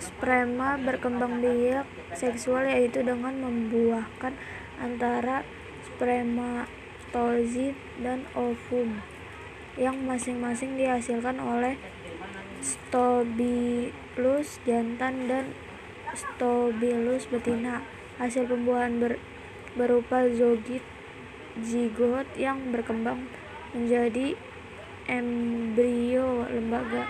Sperma berkembang biak seksual yaitu dengan membuahkan antara spermatozoid dan ovum yang masing-masing dihasilkan oleh stobilus jantan dan stobilus betina. Hasil pembuahan berupa zogit zigot yang berkembang menjadi embrio lembaga.